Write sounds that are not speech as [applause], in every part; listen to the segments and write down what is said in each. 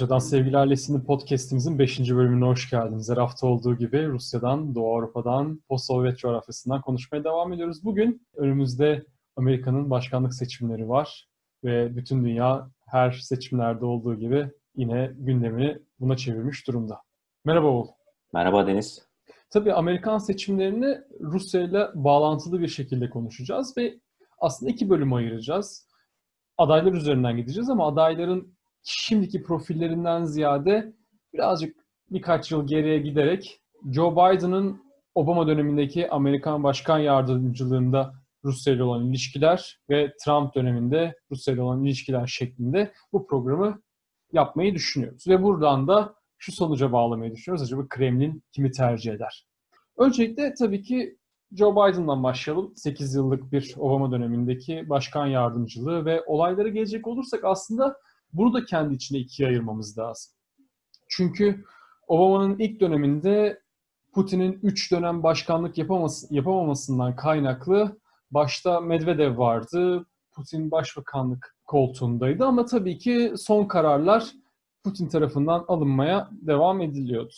Rusya'dan Sevgiler Lesi'nin podcastimizin 5. bölümüne hoş geldiniz. Her hafta olduğu gibi Rusya'dan, Doğu Avrupa'dan, post-Sovyet coğrafyasından konuşmaya devam ediyoruz. Bugün önümüzde Amerika'nın başkanlık seçimleri var ve bütün dünya her seçimlerde olduğu gibi yine gündemini buna çevirmiş durumda. Merhaba Oğul. Merhaba Deniz. Tabii Amerikan seçimlerini Rusya ile bağlantılı bir şekilde konuşacağız ve aslında iki bölüm ayıracağız. Adaylar üzerinden gideceğiz ama adayların şimdiki profillerinden ziyade birazcık birkaç yıl geriye giderek Joe Biden'ın Obama dönemindeki Amerikan Başkan Yardımcılığında Rusya ile olan ilişkiler ve Trump döneminde Rusya ile olan ilişkiler şeklinde bu programı yapmayı düşünüyoruz. Ve buradan da şu sonuca bağlamayı düşünüyoruz. Acaba Kremlin kimi tercih eder? Öncelikle tabii ki Joe Biden'dan başlayalım. 8 yıllık bir Obama dönemindeki başkan yardımcılığı ve olaylara gelecek olursak aslında bunu da kendi içine ikiye ayırmamız lazım. Çünkü Obama'nın ilk döneminde Putin'in 3 dönem başkanlık yapamamasından kaynaklı başta Medvedev vardı. Putin başbakanlık koltuğundaydı ama tabii ki son kararlar Putin tarafından alınmaya devam ediliyordu.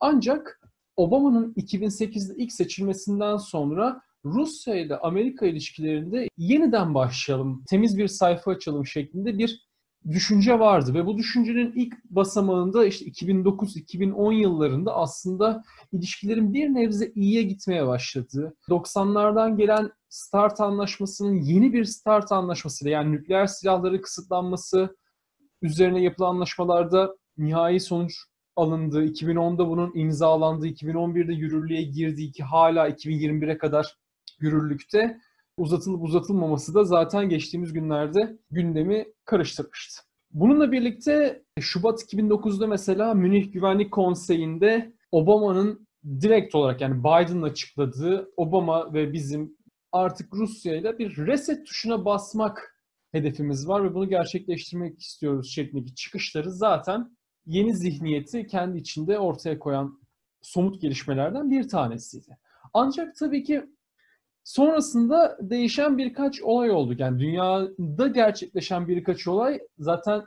Ancak Obama'nın 2008'de ilk seçilmesinden sonra Rusya ile Amerika ilişkilerinde yeniden başlayalım, temiz bir sayfa açalım şeklinde bir düşünce vardı ve bu düşüncenin ilk basamağında işte 2009-2010 yıllarında aslında ilişkilerin bir nebze iyiye gitmeye başladığı, 90'lardan gelen START anlaşmasının yeni bir START anlaşmasıyla yani nükleer silahları kısıtlanması üzerine yapılan anlaşmalarda nihai sonuç alındı. 2010'da bunun imzalandığı, 2011'de yürürlüğe girdiği ki hala 2021'e kadar yürürlükte uzatılıp uzatılmaması da zaten geçtiğimiz günlerde gündemi karıştırmıştı. Bununla birlikte Şubat 2009'da mesela Münih Güvenlik Konseyi'nde Obama'nın direkt olarak yani Biden'ın açıkladığı Obama ve bizim artık Rusya ile bir reset tuşuna basmak hedefimiz var ve bunu gerçekleştirmek istiyoruz şeklindeki çıkışları zaten yeni zihniyeti kendi içinde ortaya koyan somut gelişmelerden bir tanesiydi. Ancak tabii ki Sonrasında değişen birkaç olay oldu. Yani dünyada gerçekleşen birkaç olay zaten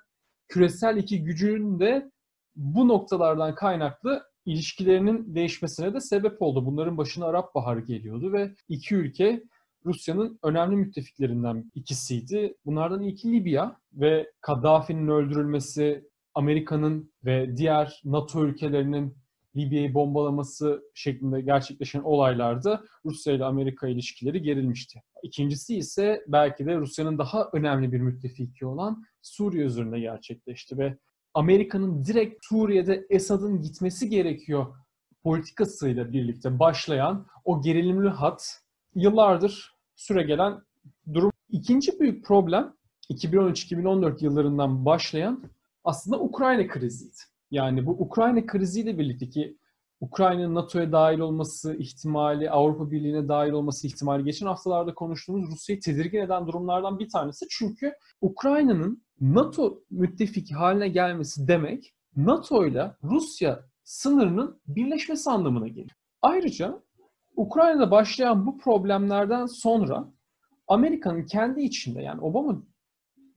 küresel iki gücün de bu noktalardan kaynaklı ilişkilerinin değişmesine de sebep oldu. Bunların başına Arap Baharı geliyordu ve iki ülke Rusya'nın önemli müttefiklerinden ikisiydi. Bunlardan ilki Libya ve Kaddafi'nin öldürülmesi, Amerika'nın ve diğer NATO ülkelerinin Libya'yı bombalaması şeklinde gerçekleşen olaylarda Rusya ile Amerika ilişkileri gerilmişti. İkincisi ise belki de Rusya'nın daha önemli bir müttefiki olan Suriye üzerinde gerçekleşti ve Amerika'nın direkt Suriye'de Esad'ın gitmesi gerekiyor politikasıyla birlikte başlayan o gerilimli hat yıllardır süre gelen durum. İkinci büyük problem 2013-2014 yıllarından başlayan aslında Ukrayna kriziydi. Yani bu Ukrayna kriziyle birlikte ki Ukrayna'nın NATO'ya dahil olması ihtimali, Avrupa Birliği'ne dahil olması ihtimali geçen haftalarda konuştuğumuz Rusya'yı tedirgin eden durumlardan bir tanesi. Çünkü Ukrayna'nın NATO müttefiki haline gelmesi demek NATO ile Rusya sınırının birleşmesi anlamına gelir. Ayrıca Ukrayna'da başlayan bu problemlerden sonra Amerika'nın kendi içinde yani Obama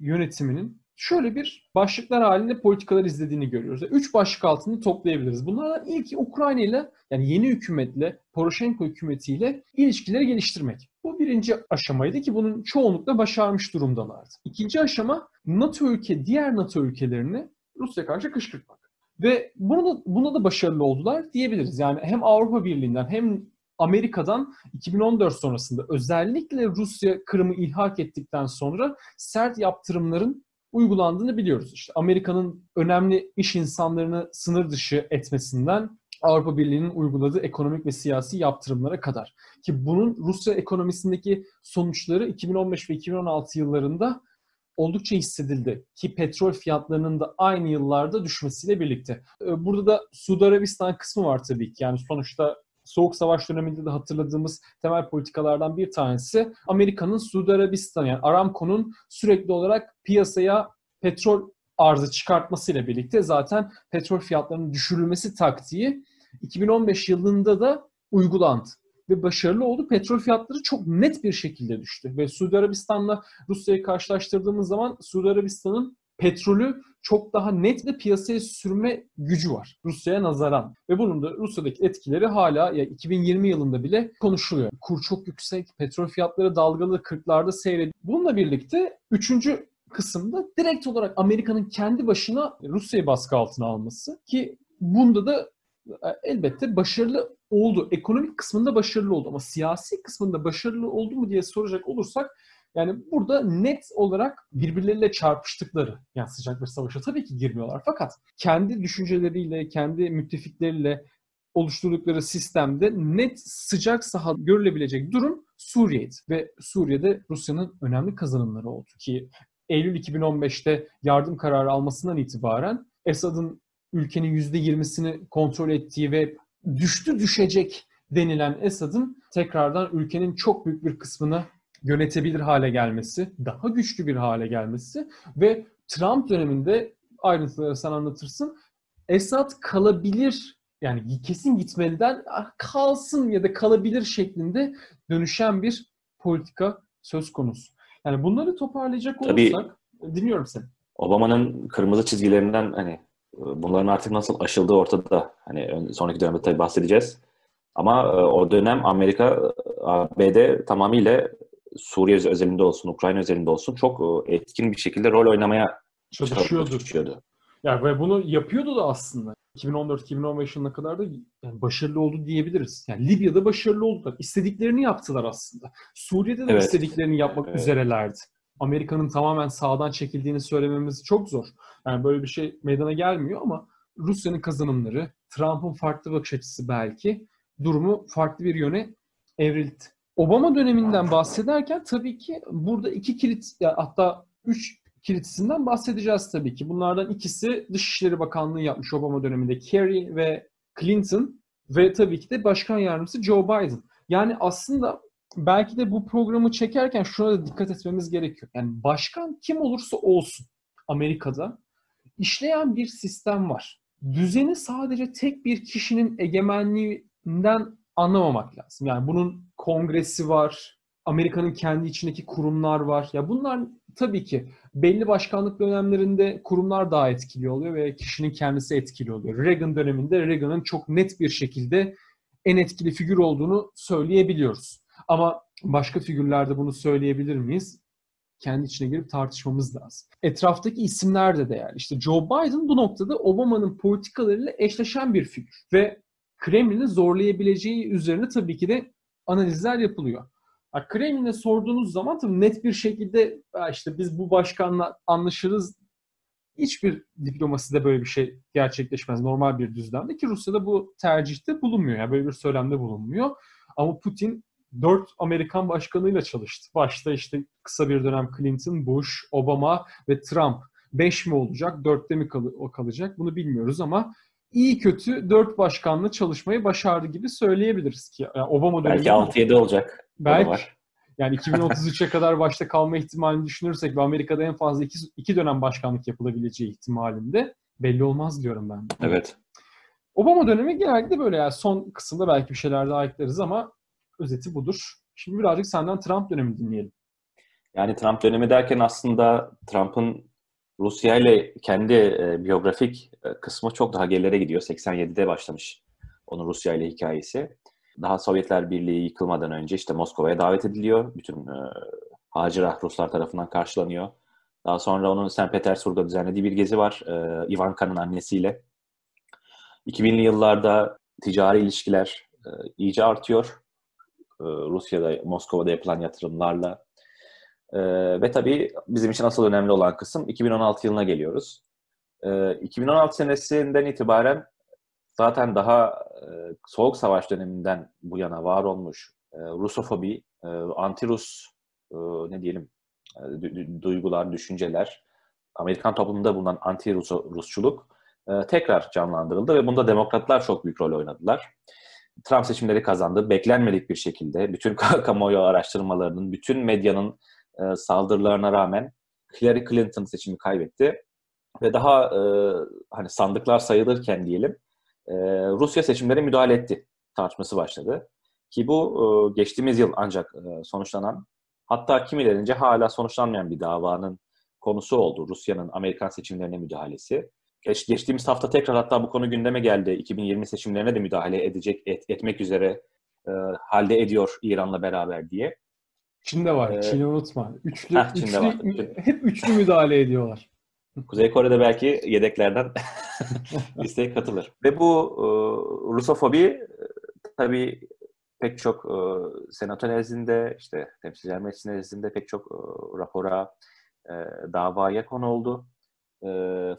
yönetiminin şöyle bir başlıklar halinde politikalar izlediğini görüyoruz. Üç başlık altında toplayabiliriz. Bunlardan ilki Ukrayna ile yani yeni hükümetle, Poroshenko hükümetiyle ilişkileri geliştirmek. Bu birinci aşamaydı ki bunun çoğunlukla başarmış durumdalardı. İkinci aşama NATO ülke, diğer NATO ülkelerini Rusya karşı kışkırtmak. Ve bunu da, buna da başarılı oldular diyebiliriz. Yani hem Avrupa Birliği'nden hem Amerika'dan 2014 sonrasında özellikle Rusya Kırım'ı ilhak ettikten sonra sert yaptırımların uygulandığını biliyoruz. İşte Amerika'nın önemli iş insanlarını sınır dışı etmesinden Avrupa Birliği'nin uyguladığı ekonomik ve siyasi yaptırımlara kadar. Ki bunun Rusya ekonomisindeki sonuçları 2015 ve 2016 yıllarında oldukça hissedildi. Ki petrol fiyatlarının da aynı yıllarda düşmesiyle birlikte. Ee, burada da Suudi Arabistan kısmı var tabii ki. Yani sonuçta Soğuk Savaş döneminde de hatırladığımız temel politikalardan bir tanesi Amerika'nın Suudi Arabistan yani Aramco'nun sürekli olarak piyasaya petrol arzı çıkartmasıyla birlikte zaten petrol fiyatlarının düşürülmesi taktiği 2015 yılında da uygulandı ve başarılı oldu. Petrol fiyatları çok net bir şekilde düştü ve Suudi Arabistan'la Rusya'yı karşılaştırdığımız zaman Suudi Arabistan'ın petrolü çok daha net ve piyasaya sürme gücü var Rusya'ya nazaran. Ve bunun da Rusya'daki etkileri hala ya 2020 yılında bile konuşuluyor. Kur çok yüksek, petrol fiyatları dalgalı 40'larda seyrediyor. Bununla birlikte üçüncü kısımda direkt olarak Amerika'nın kendi başına Rusya'yı baskı altına alması ki bunda da e, elbette başarılı oldu. Ekonomik kısmında başarılı oldu ama siyasi kısmında başarılı oldu mu diye soracak olursak yani burada net olarak birbirleriyle çarpıştıkları, yani sıcak bir savaşa tabii ki girmiyorlar fakat kendi düşünceleriyle, kendi müttefikleriyle oluşturdukları sistemde net sıcak saha görülebilecek durum Suriye'ydi. Ve Suriye'de Rusya'nın önemli kazanımları oldu ki Eylül 2015'te yardım kararı almasından itibaren Esad'ın ülkenin %20'sini kontrol ettiği ve düştü düşecek denilen Esad'ın tekrardan ülkenin çok büyük bir kısmını yönetebilir hale gelmesi, daha güçlü bir hale gelmesi ve Trump döneminde ayrıntıları sen anlatırsın. Esad kalabilir yani kesin gitmeliden ah, kalsın ya da kalabilir şeklinde dönüşen bir politika söz konusu. Yani bunları toparlayacak olursak Tabii, dinliyorum seni. Obama'nın kırmızı çizgilerinden hani bunların artık nasıl aşıldığı ortada. Hani sonraki dönemde tabii bahsedeceğiz. Ama e, o dönem Amerika, ABD tamamıyla Suriye özelinde olsun, Ukrayna özelinde olsun çok e, etkin bir şekilde rol oynamaya çalışıyordu. çalışıyordu. Yani ve bunu yapıyordu da aslında. 2014-2015 yılına kadar da yani başarılı oldu diyebiliriz. Yani Libya'da başarılı oldular. İstediklerini yaptılar aslında. Suriye'de de evet. istediklerini yapmak evet. üzerelerdi. Amerika'nın tamamen sağdan çekildiğini söylememiz çok zor. Yani böyle bir şey meydana gelmiyor ama Rusya'nın kazanımları, Trump'ın farklı bakış açısı belki durumu farklı bir yöne evrildi. Obama döneminden bahsederken tabii ki burada iki kilit hatta üç kilitisinden bahsedeceğiz tabii ki. Bunlardan ikisi Dışişleri Bakanlığı yapmış Obama döneminde Kerry ve Clinton ve tabii ki de Başkan Yardımcısı Joe Biden. Yani aslında belki de bu programı çekerken şuna da dikkat etmemiz gerekiyor. Yani başkan kim olursa olsun Amerika'da işleyen bir sistem var. Düzeni sadece tek bir kişinin egemenliğinden anlamamak lazım. Yani bunun kongresi var, Amerika'nın kendi içindeki kurumlar var. Ya bunlar tabii ki belli başkanlık dönemlerinde kurumlar daha etkili oluyor ve kişinin kendisi etkili oluyor. Reagan döneminde Reagan'ın çok net bir şekilde en etkili figür olduğunu söyleyebiliyoruz. Ama başka figürlerde bunu söyleyebilir miyiz? Kendi içine girip tartışmamız lazım. Etraftaki isimler de değerli. İşte Joe Biden bu noktada Obama'nın politikalarıyla eşleşen bir figür. Ve Kremlin'i zorlayabileceği üzerine tabii ki de analizler yapılıyor. Kremlin'e sorduğunuz zaman tabii net bir şekilde işte biz bu başkanla anlaşırız hiçbir diplomaside böyle bir şey gerçekleşmez normal bir düzlemde ki Rusya'da bu tercihte bulunmuyor. Yani böyle bir söylemde bulunmuyor. Ama Putin dört Amerikan başkanıyla çalıştı. Başta işte kısa bir dönem Clinton, Bush, Obama ve Trump. Beş mi olacak, dörtte mi kal- kalacak bunu bilmiyoruz ama iyi kötü dört başkanla çalışmayı başardı gibi söyleyebiliriz ki. Yani Obama belki 6-7 olacak. Belki. Yani 2033'e kadar başta kalma ihtimalini düşünürsek ve Amerika'da en fazla iki, iki dönem başkanlık yapılabileceği ihtimalinde belli olmaz diyorum ben. Evet. Obama dönemi genellikle böyle yani son kısımda belki bir şeyler daha ekleriz ama özeti budur. Şimdi birazcık senden Trump dönemi dinleyelim. Yani Trump dönemi derken aslında Trump'ın Rusya ile kendi e, biyografik e, kısmı çok daha gerilere gidiyor. 87'de başlamış onun Rusya ile hikayesi. Daha Sovyetler Birliği yıkılmadan önce işte Moskova'ya davet ediliyor. Bütün e, Hacirah Ruslar tarafından karşılanıyor. Daha sonra onun St. Petersburg'da düzenlediği bir gezi var. E, Ivanka'nın annesiyle. 2000'li yıllarda ticari ilişkiler e, iyice artıyor. E, Rusya'da, Moskova'da yapılan yatırımlarla. E, ve tabii bizim için asıl önemli olan kısım 2016 yılına geliyoruz. E, 2016 senesinden itibaren zaten daha e, Soğuk Savaş döneminden bu yana var olmuş e, Rusofobi, e, anti-Rus e, ne diyelim e, duygular, düşünceler, Amerikan toplumunda bulunan anti-Rusçuluk e, tekrar canlandırıldı ve bunda demokratlar çok büyük rol oynadılar. Trump seçimleri kazandı. Beklenmedik bir şekilde bütün [laughs] kamuoyu araştırmalarının, bütün medyanın e, saldırılarına rağmen Hillary Clinton seçimi kaybetti. Ve daha e, hani sandıklar sayılırken diyelim e, Rusya seçimlere müdahale etti tartışması başladı. Ki bu e, geçtiğimiz yıl ancak e, sonuçlanan hatta kimilerince hala sonuçlanmayan bir davanın konusu oldu. Rusya'nın Amerikan seçimlerine müdahalesi. Geç, geçtiğimiz hafta tekrar hatta bu konu gündeme geldi. 2020 seçimlerine de müdahale edecek et, etmek üzere e, halde ediyor İran'la beraber diye. Çin'de var. Ee, Çin'i unutma. Üçlü, heh, üçlü var. hep üçlü müdahale ediyorlar. Kuzey Kore'de belki yedeklerden [laughs] listeye katılır. Ve bu e, Rusofobi e, tabii pek çok e, senato nezdinde, işte temsilciler meclisi nezdinde pek çok e, rapora, e, davaya konu oldu. E,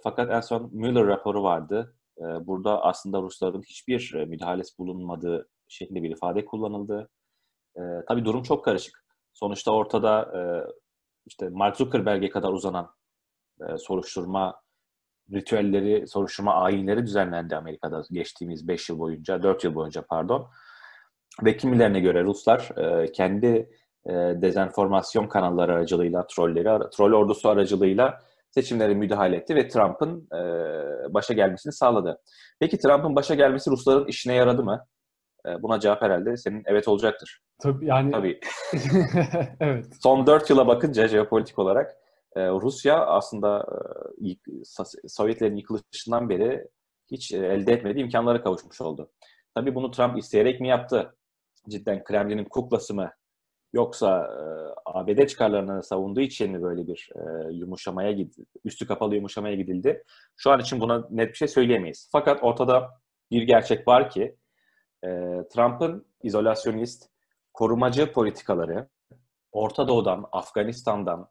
fakat en son Mueller raporu vardı. E, burada aslında Rusların hiçbir e, müdahalesi bulunmadığı şeklinde bir ifade kullanıldı. E, tabii durum çok karışık. Sonuçta ortada e, işte Mark Zuckerberg'e kadar uzanan e, soruşturma ritüelleri, soruşturma ayinleri düzenlendi Amerika'da geçtiğimiz 5 yıl boyunca, 4 yıl boyunca pardon. Ve kimilerine göre Ruslar e, kendi e, dezenformasyon kanalları aracılığıyla, trolleri, troll ordusu aracılığıyla seçimlere müdahale etti ve Trump'ın e, başa gelmesini sağladı. Peki Trump'ın başa gelmesi Rusların işine yaradı mı? E, buna cevap herhalde senin evet olacaktır. Tabii yani. Tabii. [laughs] evet. Son 4 yıla bakınca jeopolitik olarak e, Rusya aslında e, Sovyetlerin yıkılışından beri hiç e, elde etmediği imkanlara kavuşmuş oldu. Tabii bunu Trump isteyerek mi yaptı? Cidden Kremlin'in kuklası mı? Yoksa e, ABD çıkarlarını savunduğu için mi böyle bir e, yumuşamaya gidildi, üstü kapalı yumuşamaya gidildi? Şu an için buna net bir şey söyleyemeyiz. Fakat ortada bir gerçek var ki e, Trump'ın izolasyonist, korumacı politikaları Orta Doğu'dan, Afganistan'dan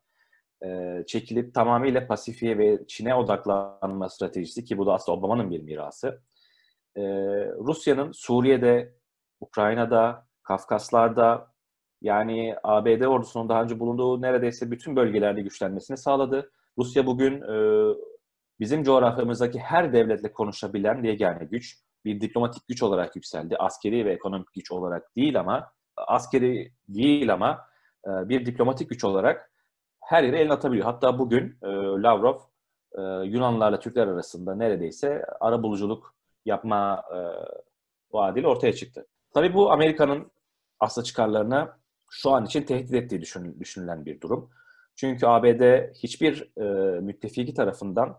e, çekilip tamamıyla Pasifik'e ve Çin'e odaklanma stratejisi ki bu da aslında Obama'nın bir mirası. E, Rusya'nın Suriye'de, Ukrayna'da, Kafkaslar'da yani ABD ordusunun daha önce bulunduğu neredeyse bütün bölgelerde güçlenmesini sağladı. Rusya bugün e, bizim coğrafyamızdaki her devletle konuşabilen yegane güç. Bir diplomatik güç olarak yükseldi. Askeri ve ekonomik güç olarak değil ama askeri değil ama e, bir diplomatik güç olarak her yere elini atabiliyor. Hatta bugün e, Lavrov e, Yunanlarla Türkler arasında neredeyse ara buluculuk yapma vaadiyle ortaya çıktı. Tabii bu Amerika'nın asla çıkarlarına şu an için tehdit ettiği düşün, düşünülen bir durum. Çünkü ABD hiçbir e, müttefiki tarafından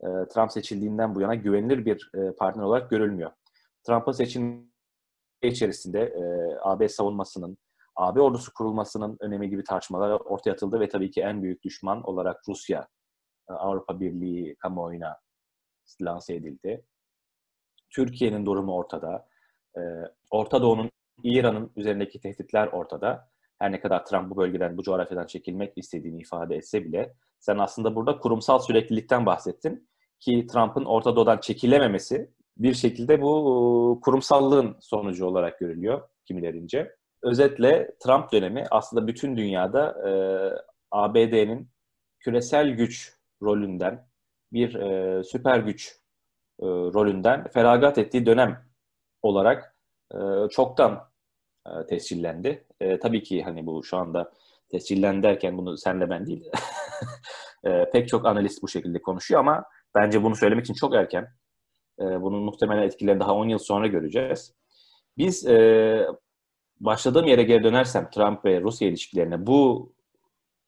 e, Trump seçildiğinden bu yana güvenilir bir e, partner olarak görülmüyor. Trump'ın seçim içerisinde e, AB savunmasının, AB ordusu kurulmasının önemi gibi tartışmalar ortaya atıldı ve tabii ki en büyük düşman olarak Rusya Avrupa Birliği kamuoyuna lanse edildi. Türkiye'nin durumu ortada. Orta Doğu'nun İran'ın üzerindeki tehditler ortada. Her ne kadar Trump bu bölgeden, bu coğrafyadan çekilmek istediğini ifade etse bile sen aslında burada kurumsal süreklilikten bahsettin. Ki Trump'ın Orta Doğu'dan çekilememesi bir şekilde bu kurumsallığın sonucu olarak görülüyor kimilerince. Özetle Trump dönemi aslında bütün dünyada e, ABD'nin küresel güç rolünden, bir e, süper güç e, rolünden feragat ettiği dönem olarak e, çoktan e, tescillendi. E, tabii ki hani bu şu anda tescillendi derken bunu senle ben değil [laughs] e, pek çok analist bu şekilde konuşuyor ama bence bunu söylemek için çok erken. E, bunun muhtemelen etkilerini daha 10 yıl sonra göreceğiz. Biz e, başladığım yere geri dönersem Trump ve Rusya ilişkilerine bu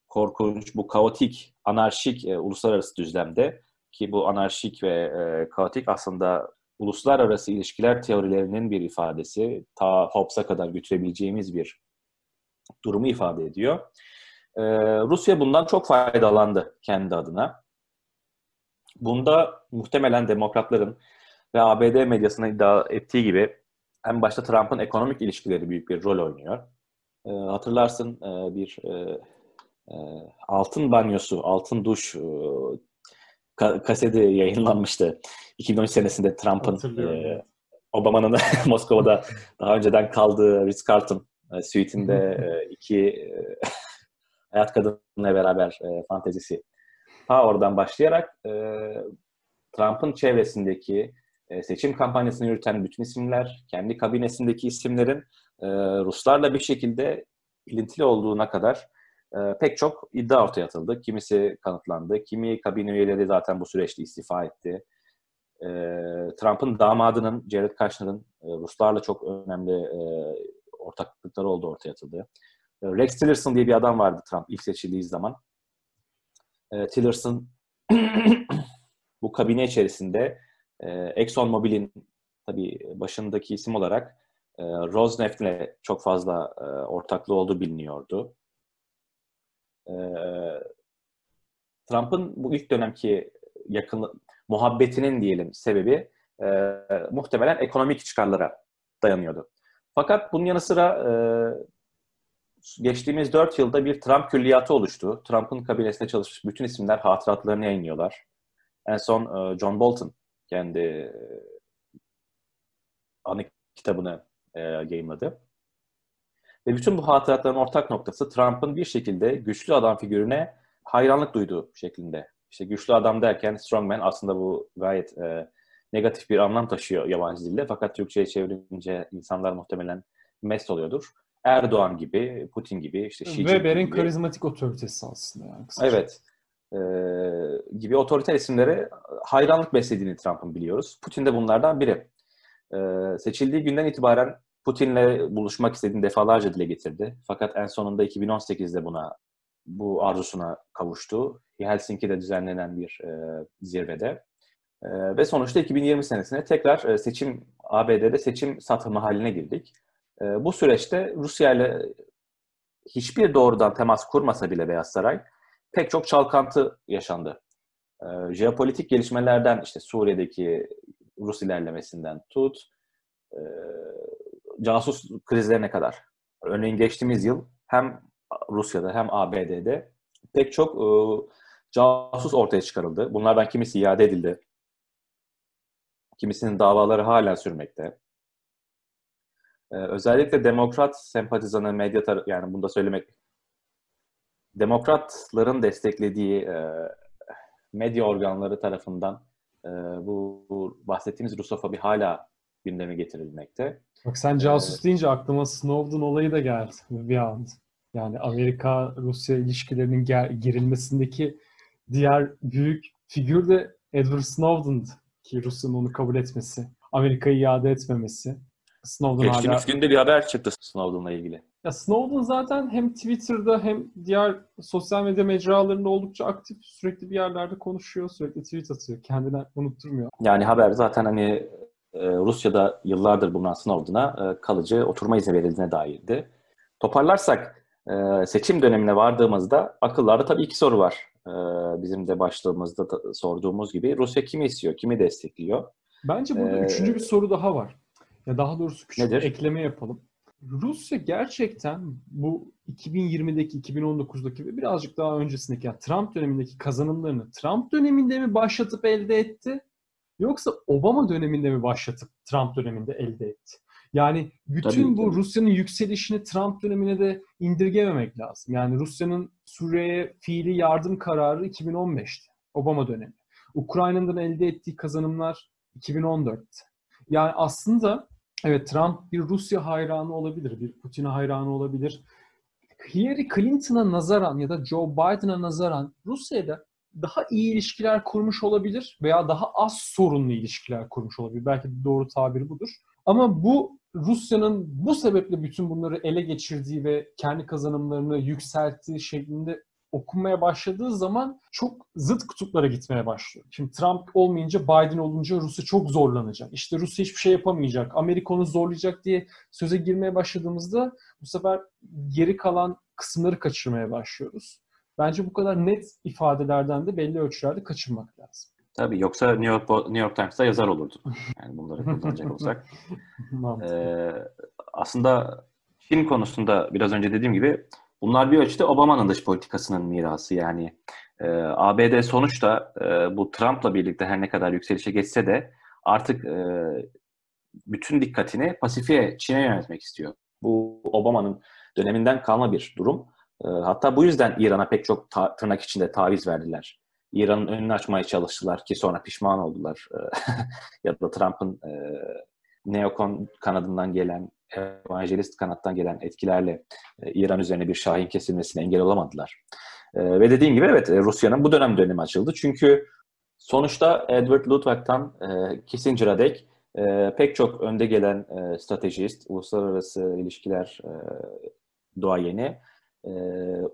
korkunç, bu kaotik, anarşik e, uluslararası düzlemde ki bu anarşik ve e, kaotik aslında uluslararası ilişkiler teorilerinin bir ifadesi. Ta Hobbes'a kadar götürebileceğimiz bir durumu ifade ediyor. Ee, Rusya bundan çok faydalandı kendi adına. Bunda muhtemelen demokratların ve ABD medyasına iddia ettiği gibi en başta Trump'ın ekonomik ilişkileri büyük bir rol oynuyor. E, hatırlarsın e, bir e, e, altın banyosu, altın duş e, kaseti yayınlanmıştı. 2013 senesinde Trump'ın e, Obama'nın [laughs] Moskova'da daha önceden kaldığı Ritz-Carlton e, suite'inde e, iki e, hayat kadınla beraber e, fantezisi. Ta oradan başlayarak e, Trump'ın çevresindeki e, seçim kampanyasını yürüten bütün isimler, kendi kabinesindeki isimlerin e, Ruslarla bir şekilde ilintili olduğuna kadar e, pek çok iddia ortaya atıldı. Kimisi kanıtlandı. Kimi kabine üyeleri zaten bu süreçte istifa etti. E, Trump'ın damadının, Jared Kushner'ın e, Ruslarla çok önemli e, ortaklıkları olduğu ortaya atıldı. E, Rex Tillerson diye bir adam vardı Trump ilk seçildiği zaman. e, Tillerson [coughs] bu kabine içerisinde e, Exxon Mobil'in tabii başındaki isim olarak e, Rosneft'le çok fazla e, ortaklığı olduğu biliniyordu. E, Trump'ın bu ilk dönemki yakın muhabbetinin diyelim sebebi e, muhtemelen ekonomik çıkarlara dayanıyordu. Fakat bunun yanı sıra e, geçtiğimiz 4 yılda bir Trump külliyatı oluştu. Trump'ın kabinesinde çalışmış bütün isimler hatıratlarını yayınlıyorlar. En son e, John Bolton kendi e, anı kitabını e, yayınladı. Ve bütün bu hatıratların ortak noktası Trump'ın bir şekilde güçlü adam figürüne hayranlık duyduğu şeklinde. İşte güçlü adam derken strongman aslında bu gayet e, negatif bir anlam taşıyor yabancı dilde. Fakat Türkçe'ye çevirince insanlar muhtemelen mest oluyordur. Erdoğan gibi, Putin gibi, işte Xi Weber'in gibi. karizmatik otoritesi aslında. Yani kısaca. evet. E, gibi otoriter isimlere hayranlık beslediğini Trump'ın biliyoruz. Putin de bunlardan biri. E, seçildiği günden itibaren Putin'le buluşmak istediğini defalarca dile getirdi. Fakat en sonunda 2018'de buna bu arzusuna kavuştu. Helsinki'de düzenlenen bir e, zirvede. E, ve sonuçta 2020 senesinde tekrar e, seçim ABD'de seçim satımı haline girdik. E, bu süreçte Rusya ile hiçbir doğrudan temas kurmasa bile Beyaz Saray pek çok çalkantı yaşandı. E, jeopolitik gelişmelerden işte Suriye'deki Rus ilerlemesinden tut, e, casus krizlerine kadar. Örneğin geçtiğimiz yıl hem Rusya'da hem ABD'de pek çok e, casus ortaya çıkarıldı. Bunlardan kimisi iade edildi. Kimisinin davaları hala sürmekte. Ee, özellikle demokrat sempatizanı medya tar- yani bunu da söylemek demokratların desteklediği e, medya organları tarafından e, bu, bu bahsettiğimiz Rusofobi hala gündeme getirilmekte. Bak sen casus ee, deyince aklıma Snowden olayı da geldi bir an. Yani Amerika-Rusya ilişkilerinin ger- gerilmesindeki diğer büyük figür de Edward Snowden'dı ki Rusya'nın onu kabul etmesi, Amerika'yı iade etmemesi. Snowden Geçtiğimiz hala... günde bir haber çıktı Snowden'la ilgili. Ya Snowden zaten hem Twitter'da hem diğer sosyal medya mecralarında oldukça aktif. Sürekli bir yerlerde konuşuyor, sürekli tweet atıyor. Kendine unutturmuyor. Yani haber zaten hani Rusya'da yıllardır bulunan Snowden'a e, kalıcı oturma izni verildiğine dairdi. Toparlarsak e, seçim dönemine vardığımızda akıllarda tabii iki soru var. Bizim de başlığımızda da sorduğumuz gibi Rusya kimi istiyor, kimi destekliyor? Bence burada ee, üçüncü bir soru daha var. Ya daha doğrusu küçük nedir? bir ekleme yapalım. Rusya gerçekten bu 2020'deki, 2019'daki ve birazcık daha öncesindeki yani Trump dönemindeki kazanımlarını Trump döneminde mi başlatıp elde etti? Yoksa Obama döneminde mi başlatıp Trump döneminde elde etti? Yani bütün tabii, bu tabii. Rusya'nın yükselişini Trump dönemine de indirgememek lazım. Yani Rusya'nın Suriye'ye fiili yardım kararı 2015'ti. Obama dönemi. Ukrayna'dan elde ettiği kazanımlar 2014'te. Yani aslında evet Trump bir Rusya hayranı olabilir, bir Putin'e hayranı olabilir. Hillary Clinton'a nazaran ya da Joe Biden'a nazaran Rusya'da daha iyi ilişkiler kurmuş olabilir veya daha az sorunlu ilişkiler kurmuş olabilir. Belki doğru tabir budur. Ama bu Rusya'nın bu sebeple bütün bunları ele geçirdiği ve kendi kazanımlarını yükselttiği şeklinde okunmaya başladığı zaman çok zıt kutuplara gitmeye başlıyor. Şimdi Trump olmayınca Biden olunca Rusya çok zorlanacak. İşte Rusya hiçbir şey yapamayacak. Amerika onu zorlayacak diye söze girmeye başladığımızda bu sefer geri kalan kısımları kaçırmaya başlıyoruz. Bence bu kadar net ifadelerden de belli ölçülerde kaçırmak lazım. Tabii yoksa New York, New York Times'ta yazar olurdu. Yani bunları kullanacak [laughs] olsak. ee, aslında Çin konusunda biraz önce dediğim gibi bunlar bir ölçüde Obama'nın dış politikasının mirası. Yani e, ABD sonuçta e, bu Trump'la birlikte her ne kadar yükselişe geçse de artık e, bütün dikkatini Pasifik'e, Çin'e yönetmek istiyor. Bu Obama'nın döneminden kalma bir durum. E, hatta bu yüzden İran'a pek çok ta- tırnak içinde taviz verdiler. İran'ın önünü açmaya çalıştılar ki sonra pişman oldular. [laughs] ya da Trump'ın e, neokon kanadından gelen, evangelist kanattan gelen etkilerle e, İran üzerine bir şahin kesilmesine engel olamadılar. E, ve dediğim gibi evet e, Rusya'nın bu dönem dönemi açıldı. Çünkü sonuçta Edward Ludwig'tan e, Kissinger'a dek e, pek çok önde gelen e, stratejist, uluslararası ilişkiler e, doğayeni e,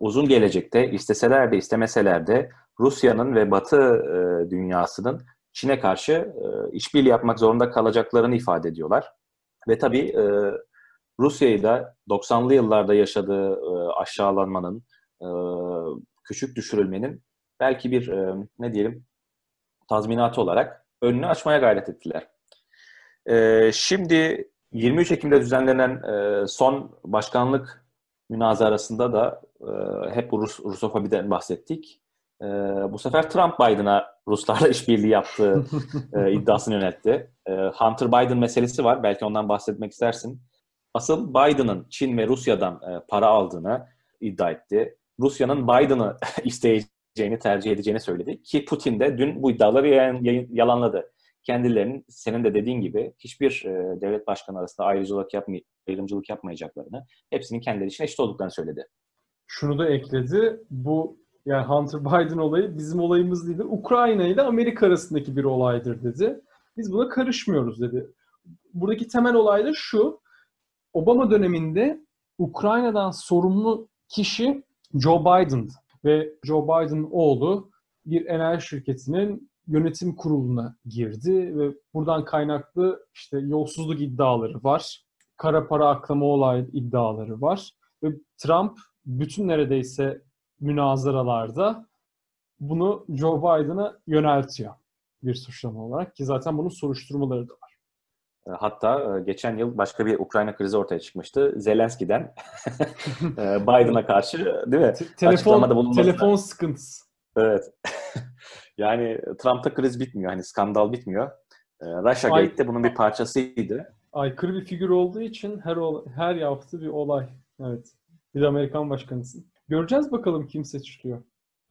uzun gelecekte isteseler de istemeseler de Rusya'nın ve Batı e, dünyasının Çin'e karşı e, işbirliği yapmak zorunda kalacaklarını ifade ediyorlar. Ve tabii e, Rusya'yı da 90'lı yıllarda yaşadığı e, aşağılanmanın, e, küçük düşürülmenin belki bir e, ne diyelim tazminatı olarak önünü açmaya gayret ettiler. E, şimdi 23 Ekim'de düzenlenen e, son başkanlık münazarasında da e, hep Rus, Rusofobiden bahsettik. E, bu sefer Trump Biden'a Ruslarla [laughs] işbirliği yaptığı e, [laughs] iddiasını yöneltti. E, Hunter Biden meselesi var. Belki ondan bahsetmek istersin. Asıl Biden'ın Çin ve Rusya'dan e, para aldığını iddia etti. Rusya'nın Biden'ı [laughs] isteyeceğini, tercih edeceğini söyledi. Ki Putin de dün bu iddiaları yalanladı. Kendilerinin senin de dediğin gibi hiçbir e, devlet başkanı arasında ayrıcalık yapmay ayrımcılık yapmayacaklarını, hepsinin kendileri için eşit olduklarını söyledi. Şunu da ekledi. Bu yani Hunter Biden olayı bizim olayımız değil. Ukrayna ile Amerika arasındaki bir olaydır dedi. Biz buna karışmıyoruz dedi. Buradaki temel olay da şu. Obama döneminde Ukrayna'dan sorumlu kişi Joe Biden ve Joe Biden oğlu bir enerji şirketinin yönetim kuruluna girdi ve buradan kaynaklı işte yolsuzluk iddiaları var. Kara para aklama olay iddiaları var. Ve Trump bütün neredeyse münazaralarda bunu Joe Biden'a yöneltiyor bir suçlama olarak ki zaten bunun soruşturmaları da var. E, hatta e, geçen yıl başka bir Ukrayna krizi ortaya çıkmıştı. Zelenski'den [laughs] [laughs] e, Biden'a karşı değil mi? Te- telefon, telefon sıkıntısı. Evet. Yani Trump'ta kriz bitmiyor. Hani skandal bitmiyor. Russia Ay, Gate'de bunun bir parçasıydı. Aykırı bir figür olduğu için her her yaptığı bir olay. Evet. Bir de Amerikan başkanısın. Göreceğiz bakalım kim seçiliyor.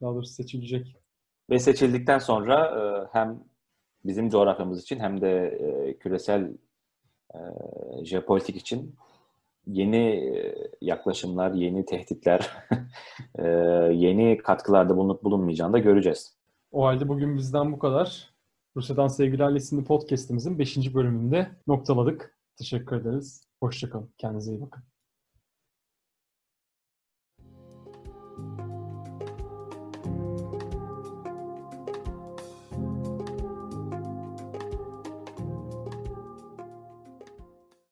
Daha doğrusu seçilecek. Ve seçildikten sonra hem bizim coğrafyamız için hem de küresel e, jeopolitik için yeni e, yaklaşımlar, yeni tehditler, [laughs] e, yeni katkılarda bulunup bulunmayacağını da göreceğiz. O halde bugün bizden bu kadar. Rusya'dan Sevgiler isimli podcastimizin 5. bölümünde noktaladık. Teşekkür ederiz. Hoşçakalın. Kendinize iyi bakın.